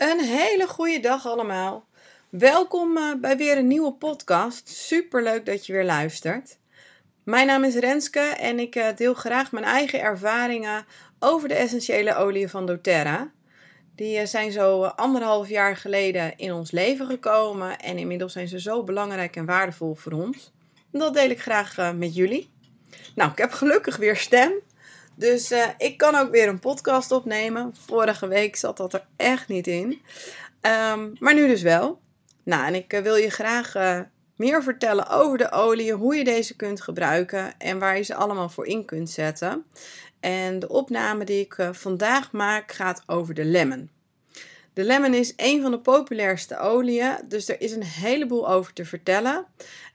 Een hele goede dag allemaal. Welkom uh, bij weer een nieuwe podcast. Super leuk dat je weer luistert. Mijn naam is Renske en ik uh, deel graag mijn eigen ervaringen over de essentiële oliën van doTERRA. Die uh, zijn zo anderhalf jaar geleden in ons leven gekomen en inmiddels zijn ze zo belangrijk en waardevol voor ons. Dat deel ik graag met jullie. Nou, ik heb gelukkig weer stem. Dus uh, ik kan ook weer een podcast opnemen. Vorige week zat dat er echt niet in. Um, maar nu dus wel. Nou, en ik uh, wil je graag uh, meer vertellen over de olie, hoe je deze kunt gebruiken en waar je ze allemaal voor in kunt zetten. En de opname die ik vandaag maak gaat over de lemon. De lemon is een van de populairste oliën, dus er is een heleboel over te vertellen.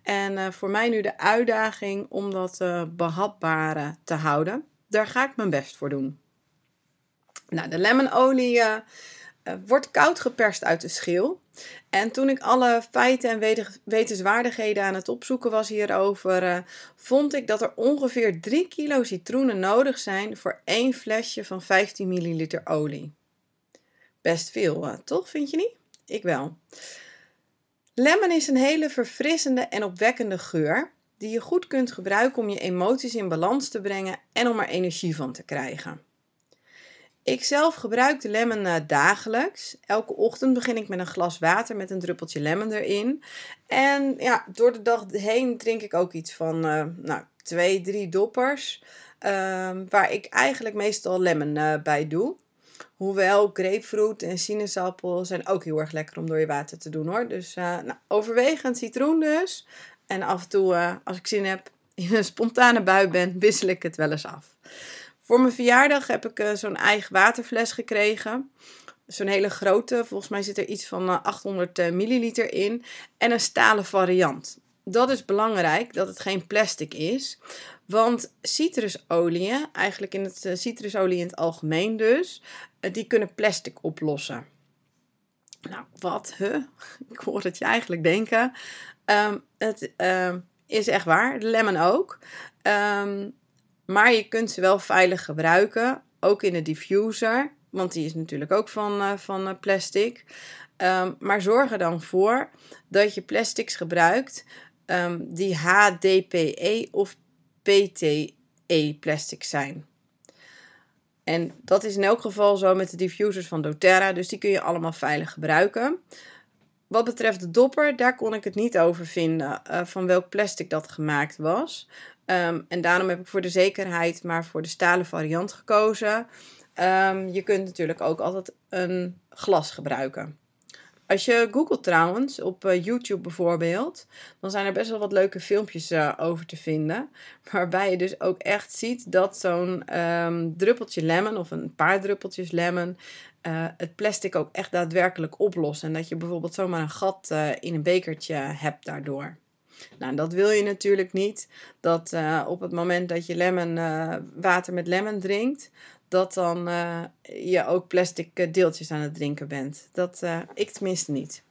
En voor mij nu de uitdaging om dat behapbare te houden daar ga ik mijn best voor doen. Nou, de lemonolie uh, wordt koud geperst uit de schil. En toen ik alle feiten en wetenswaardigheden aan het opzoeken was hierover, uh, vond ik dat er ongeveer 3 kilo citroenen nodig zijn voor één flesje van 15 milliliter olie. Best veel, toch? Vind je niet? Ik wel. Lemon is een hele verfrissende en opwekkende geur die je goed kunt gebruiken om je emoties in balans te brengen en om er energie van te krijgen. Ik zelf gebruik de lemon uh, dagelijks. Elke ochtend begin ik met een glas water met een druppeltje lemon erin. En ja, door de dag heen drink ik ook iets van uh, nou, twee, drie doppers. Uh, waar ik eigenlijk meestal lemon uh, bij doe. Hoewel grapefruit en sinaasappel zijn ook heel erg lekker om door je water te doen hoor. Dus nou, overwegend citroen dus. En af en toe, uh, als ik zin heb, in een spontane bui ben, wissel ik het wel eens af. Voor mijn verjaardag heb ik uh, zo'n eigen waterfles gekregen. Zo'n hele grote, volgens mij zit er iets van uh, eh, 800 milliliter in. En een stalen variant. Dat is belangrijk, dat het geen plastic is. Want citrusolieën, eigenlijk in het citrusolie in het algemeen dus, die kunnen plastic oplossen. Nou, wat? Huh? Ik hoor het je eigenlijk denken. Um, het um, is echt waar. De lemon ook. Um, maar je kunt ze wel veilig gebruiken. Ook in de diffuser. Want die is natuurlijk ook van, uh, van uh, plastic. maar zorg er dan voor dat je plastics gebruikt die HDPE of PTE plastics zijn. En dat is in elk geval zo met de diffusers van doTERRA. Dus die kun je allemaal veilig gebruiken. Wat betreft de dopper, daar kon ik het niet over vinden uh, van welk plastic dat gemaakt was. Um, en daarom heb ik voor de zekerheid maar voor de stalen variant gekozen. Um, je kunt natuurlijk ook altijd een glas gebruiken. Als je googelt trouwens, op uh, YouTube bijvoorbeeld, dan zijn er best wel wat leuke filmpjes uh, over te vinden. Waarbij je dus ook echt ziet dat zo'n um, druppeltje lemon of een paar druppeltjes lemon uh, het plastic ook echt daadwerkelijk oplost. En dat je bijvoorbeeld zomaar een gat in een bekertje hebt daardoor. Nou, dat wil je natuurlijk niet. Dat uh, op het moment dat je lemon, water met lemon drinkt, dat dan je ook plastic deeltjes aan het drinken bent. Dat ik tenminste niet.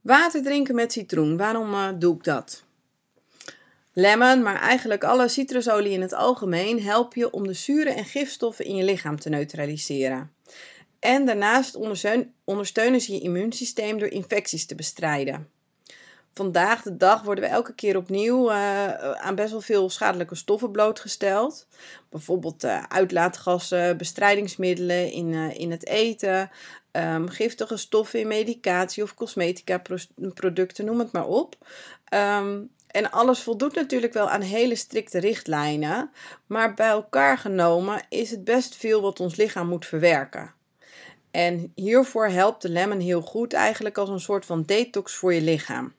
Water drinken met citroen. Waarom doe ik dat? Lemon, maar eigenlijk alle citrusolie in het algemeen, helpen je om de zuren en gifstoffen in je lichaam te neutraliseren. En daarnaast ondersteunen ze je immuunsysteem door infecties te bestrijden. Vandaag de dag worden we elke keer opnieuw uh, aan best wel veel schadelijke stoffen blootgesteld. Bijvoorbeeld uh, uitlaatgassen, bestrijdingsmiddelen in, in het eten, um, giftige stoffen in medicatie of cosmetica producten, noem het maar op. Um, en alles voldoet natuurlijk wel aan hele strikte richtlijnen, maar bij elkaar genomen is het best veel wat ons lichaam moet verwerken. En hiervoor helpt de lemon heel goed eigenlijk als een soort van detox voor je lichaam.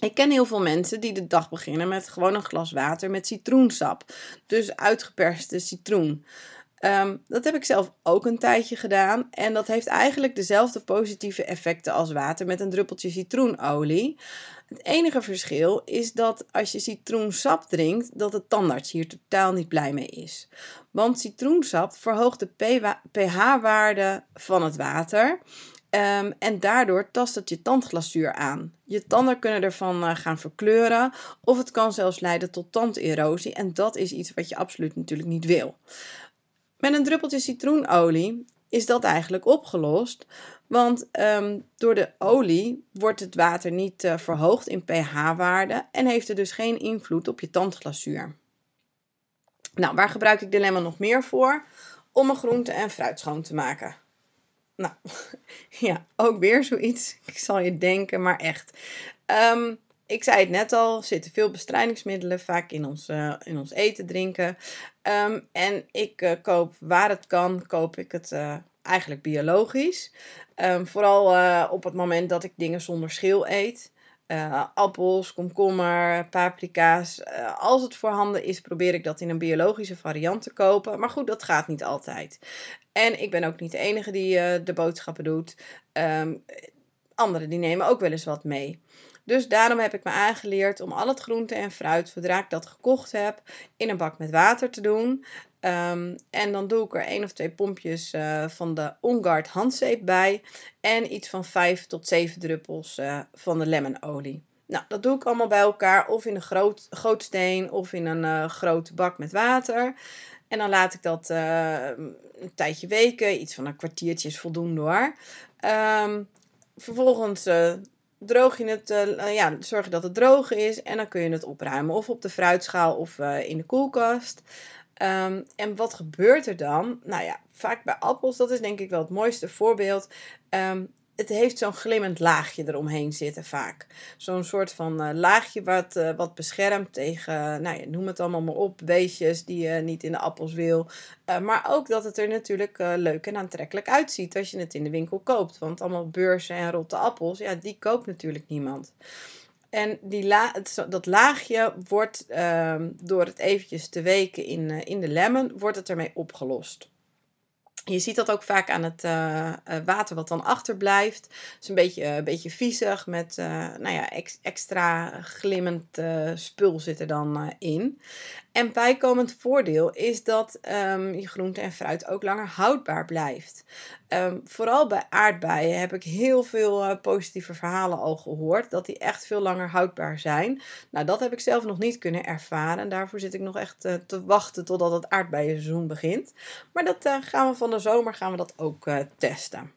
Ik ken heel veel mensen die de dag beginnen met gewoon een glas water met citroensap. Dus uitgeperste citroen. Um, dat heb ik zelf ook een tijdje gedaan. En dat heeft eigenlijk dezelfde positieve effecten als water met een druppeltje citroenolie. Het enige verschil is dat als je citroensap drinkt, dat de tandarts hier totaal niet blij mee is. Want citroensap verhoogt de pH-waarde van het water. Um, en daardoor tast het je tandglazuur aan. Je tanden kunnen ervan uh, gaan verkleuren, of het kan zelfs leiden tot tanderosie. En dat is iets wat je absoluut natuurlijk niet wil. Met een druppeltje citroenolie is dat eigenlijk opgelost. Want ehm, door de olie wordt het water niet uh, verhoogd in pH-waarde en heeft er dus geen invloed op je tandglazuur. Nou, waar gebruik ik de lemon nog meer voor? Om mijn groente en fruit schoon te maken. Nou, ja, ook weer zoiets. Ik zal je denken, maar echt. Um, ik zei het net al, zitten veel bestrijdingsmiddelen vaak in ons, uh, in ons eten, drinken. Um, en ik uh, koop waar het kan, koop ik het uh, eigenlijk biologisch. Um, vooral op het moment dat ik dingen zonder schil eet. appels, komkommer, paprika's. als het voorhanden is, probeer ik dat in een biologische variant te kopen. Maar goed, dat gaat niet altijd. En ik ben ook niet de enige die de boodschappen doet. Um, anderen die nemen ook wel eens wat mee. Dus daarom heb ik me aangeleerd om al het groente en fruit, zodra ik dat gekocht heb, in een bak met water te doen. Um, en dan doe ik er één of twee pompjes uh, van de OnGuard handzeep bij. En iets van 5 tot 7 druppels uh, van de lemonolie. Nou, dat doe ik allemaal bij elkaar. Of in een groot, gootsteen of in een uh, grote bak met water. En dan laat ik dat een tijdje weken. Iets van een kwartiertje is voldoende hoor. Um, vervolgens droog je het, uh, ja, zorg je dat het droog is en dan kun je het opruimen. Of op de fruitschaal of uh, in de koelkast. Um, en wat gebeurt er dan? Nou ja, vaak bij appels, dat is denk ik wel het mooiste voorbeeld. Het heeft zo'n glimmend laagje eromheen zitten vaak. Zo'n soort van uh, laagje wat, uh, wat beschermt tegen, nou ja, noem het allemaal maar op, beestjes die je niet in de appels wil. Maar ook dat het er natuurlijk leuk en aantrekkelijk uitziet als je het in de winkel koopt. Want allemaal beurzen en rotte appels, ja, die koopt natuurlijk niemand. En die la dat laagje wordt ehm, door het eventjes te weken in, in de lemon, wordt het ermee opgelost. Je ziet dat ook vaak aan het uh, water wat dan achterblijft. Het is een beetje, een beetje viezig met nou ja, ex extra glimmend spul zit er dan in. En bijkomend voordeel is dat um, je groente en fruit ook langer houdbaar blijft. Um, vooral bij aardbeien heb ik heel veel uh, positieve verhalen al gehoord. Dat die echt veel langer houdbaar zijn. Nou, dat heb ik zelf nog niet kunnen ervaren. En daarvoor zit ik nog echt uh, te wachten totdat het aardbeienseizoen begint. Maar dat uh, gaan we van de zomer gaan we dat ook testen.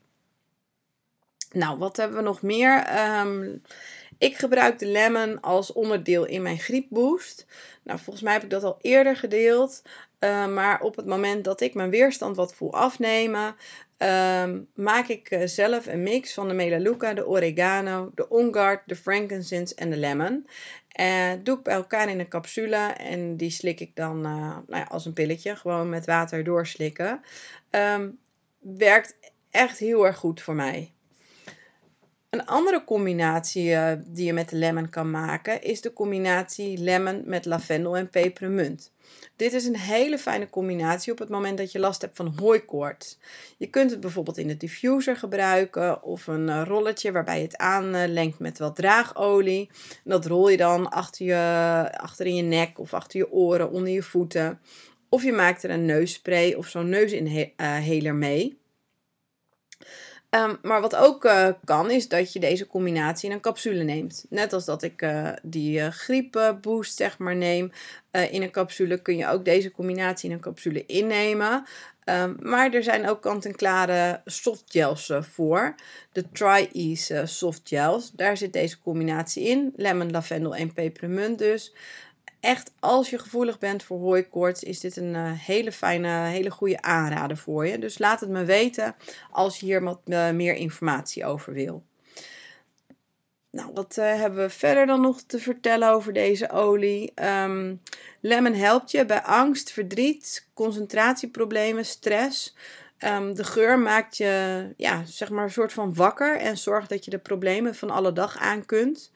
Nou, wat hebben we nog meer? Um, ik gebruik de lemon als onderdeel in mijn griepboost. Nou, volgens mij heb ik dat al eerder gedeeld. Uh, maar op het moment dat ik mijn weerstand wat voel afnemen, uh, maak ik uh, zelf een mix van de melaleuca, de oregano, de onguard, de frankincense en de lemon. En doe ik bij elkaar in een capsule en die slik ik dan nou ja, als een pilletje, gewoon met water doorslikken. Um, werkt echt heel erg goed voor mij. Een andere combinatie uh, die je met de lemon kan maken is de combinatie lemon met lavendel en pepermunt. Dit is een hele fijne combinatie op het moment dat je last hebt van hooikoorts. Je kunt het bijvoorbeeld in de diffuser gebruiken of een uh, rolletje waarbij je het aanlengt met wat draagolie. Dat rol je dan achter, je, achter in je nek of achter je oren, onder je voeten. Of je maakt er een neusspray of zo'n neusinhaler mee. Um, maar wat ook uh, kan, is dat je deze combinatie in een capsule neemt. Net als dat ik uh, die uh, griepboost zeg maar neem in een capsule, kun je ook deze combinatie in een capsule innemen. Um, maar er zijn ook kant-en-klare softgels voor. De Tri-Ease softgels. Daar zit deze combinatie in. Lemon, lavendel en pepermunt dus echt, als je gevoelig bent voor hooikoorts, is dit een uh, hele fijne, hele goede aanrader voor je. Dus laat het me weten als je hier wat uh, meer informatie over wil. Nou, wat uh, hebben we verder dan nog te vertellen over deze olie? Um, lemon helpt je bij angst, verdriet, concentratieproblemen, stress. Um, de geur maakt je, ja, zeg maar, een soort van wakker en zorgt dat je de problemen van alle dag aan kunt.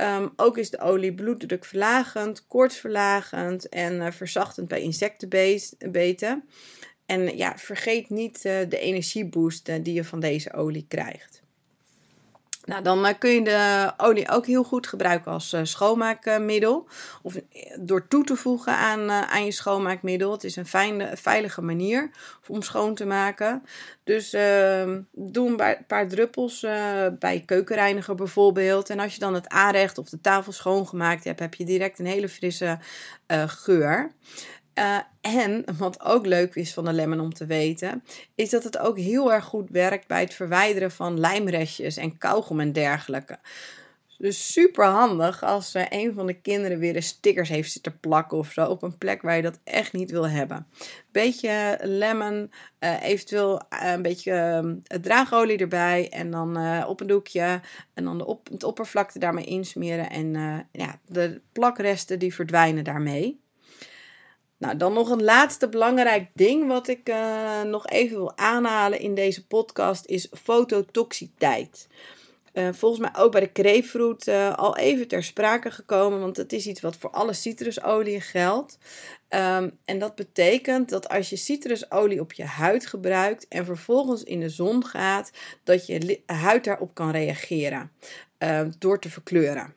Um, ook is de olie bloeddrukverlagend, koortsverlagend en uh, verzachtend bij insectenbeten. En ja, vergeet niet uh, de energieboost uh, die je van deze olie krijgt. Nou, dan eh, kun je de olie ook heel goed gebruiken als uh, schoonmaakmiddel. Of eh, door toe te voegen aan, aan je schoonmaakmiddel. Het is een fijne, veilige manier om schoon te maken. Dus uh, doe een paar druppels bij keukenreiniger bijvoorbeeld. En als je dan het aanrecht of de tafel schoongemaakt hebt, heb je direct een hele frisse geur. Uh, en wat ook leuk is van de lemon om te weten, is dat het ook heel erg goed werkt bij het verwijderen van lijmrestjes en kauwgom en dergelijke. Dus super handig als uh, een van de kinderen weer de stickers heeft zitten plakken of zo op een plek waar je dat echt niet wil hebben. Beetje lemon, uh, eventueel uh, een beetje ehm, draagolie erbij en dan op een doekje en dan de op, het oppervlakte daarmee insmeren en ja, de plakresten die verdwijnen daarmee. Nou, dan nog een laatste belangrijk ding wat ik nog even wil aanhalen in deze podcast is fototoxiteit. Uh, volgens mij ook bij de grapefruit uh, al even ter sprake gekomen, want het is iets wat voor alle citrusolie geldt. Um, en dat betekent dat als je citrusolie op je huid gebruikt en vervolgens in de zon gaat, dat je huid daarop kan reageren uh, door te verkleuren.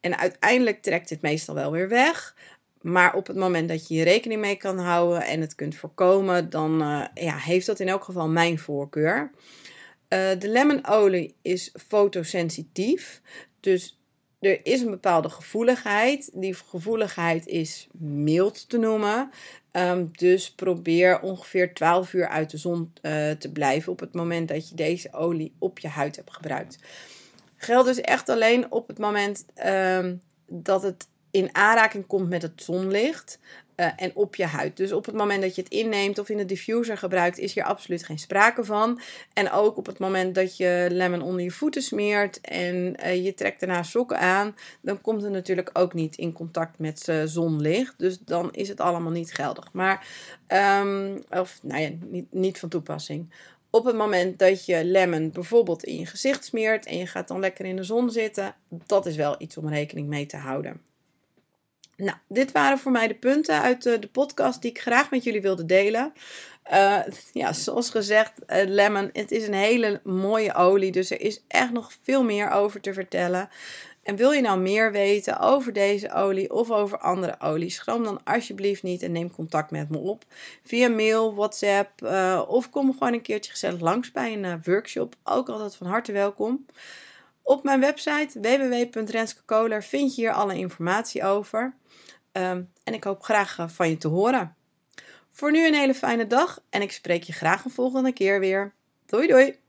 En uiteindelijk trekt dit meestal wel weer weg. Maar op het moment dat je je rekening mee kan houden en het kunt voorkomen, dan ja, heeft dat in elk geval mijn voorkeur. Uh, de lemonolie is fotosensitief. Dus er is een bepaalde gevoeligheid. Die gevoeligheid is mild te noemen. Um, dus probeer ongeveer 12 uur uit de zon uh, te blijven op het moment dat je deze olie op je huid hebt gebruikt. Geldt dus echt alleen op het moment um, dat het in aanraking komt met het zonlicht. Uh, en op je huid. Dus op het moment dat je het inneemt of in de diffuser gebruikt, is hier absoluut geen sprake van. En ook op het moment dat je lemon onder je voeten smeert en uh, je trekt daarna sokken aan, dan komt het natuurlijk ook niet in contact met uh, zonlicht. Dus dan is het allemaal niet geldig. Maar, um, of nou ja, niet, niet van toepassing. Op het moment dat je lemon bijvoorbeeld in je gezicht smeert en je gaat dan lekker in de zon zitten, dat is wel iets om rekening mee te houden. Nou, dit waren voor mij de punten uit de, de podcast die ik graag met jullie wilde delen. Uh, ja, zoals gezegd, uh, lemon, het is een hele mooie olie, dus er is echt nog veel meer over te vertellen. En wil je nou meer weten over deze olie of over andere olies, schroom dan alsjeblieft niet en neem contact met me op. Via mail, WhatsApp uh, of kom gewoon een keertje gezellig langs bij een workshop. Ook altijd van harte welkom. Op mijn website www.renskekoler vind je hier alle informatie over. Um, en ik hoop graag eh, van je te horen. Voor nu een hele fijne dag en ik spreek je graag een volgende keer weer. Doei doei!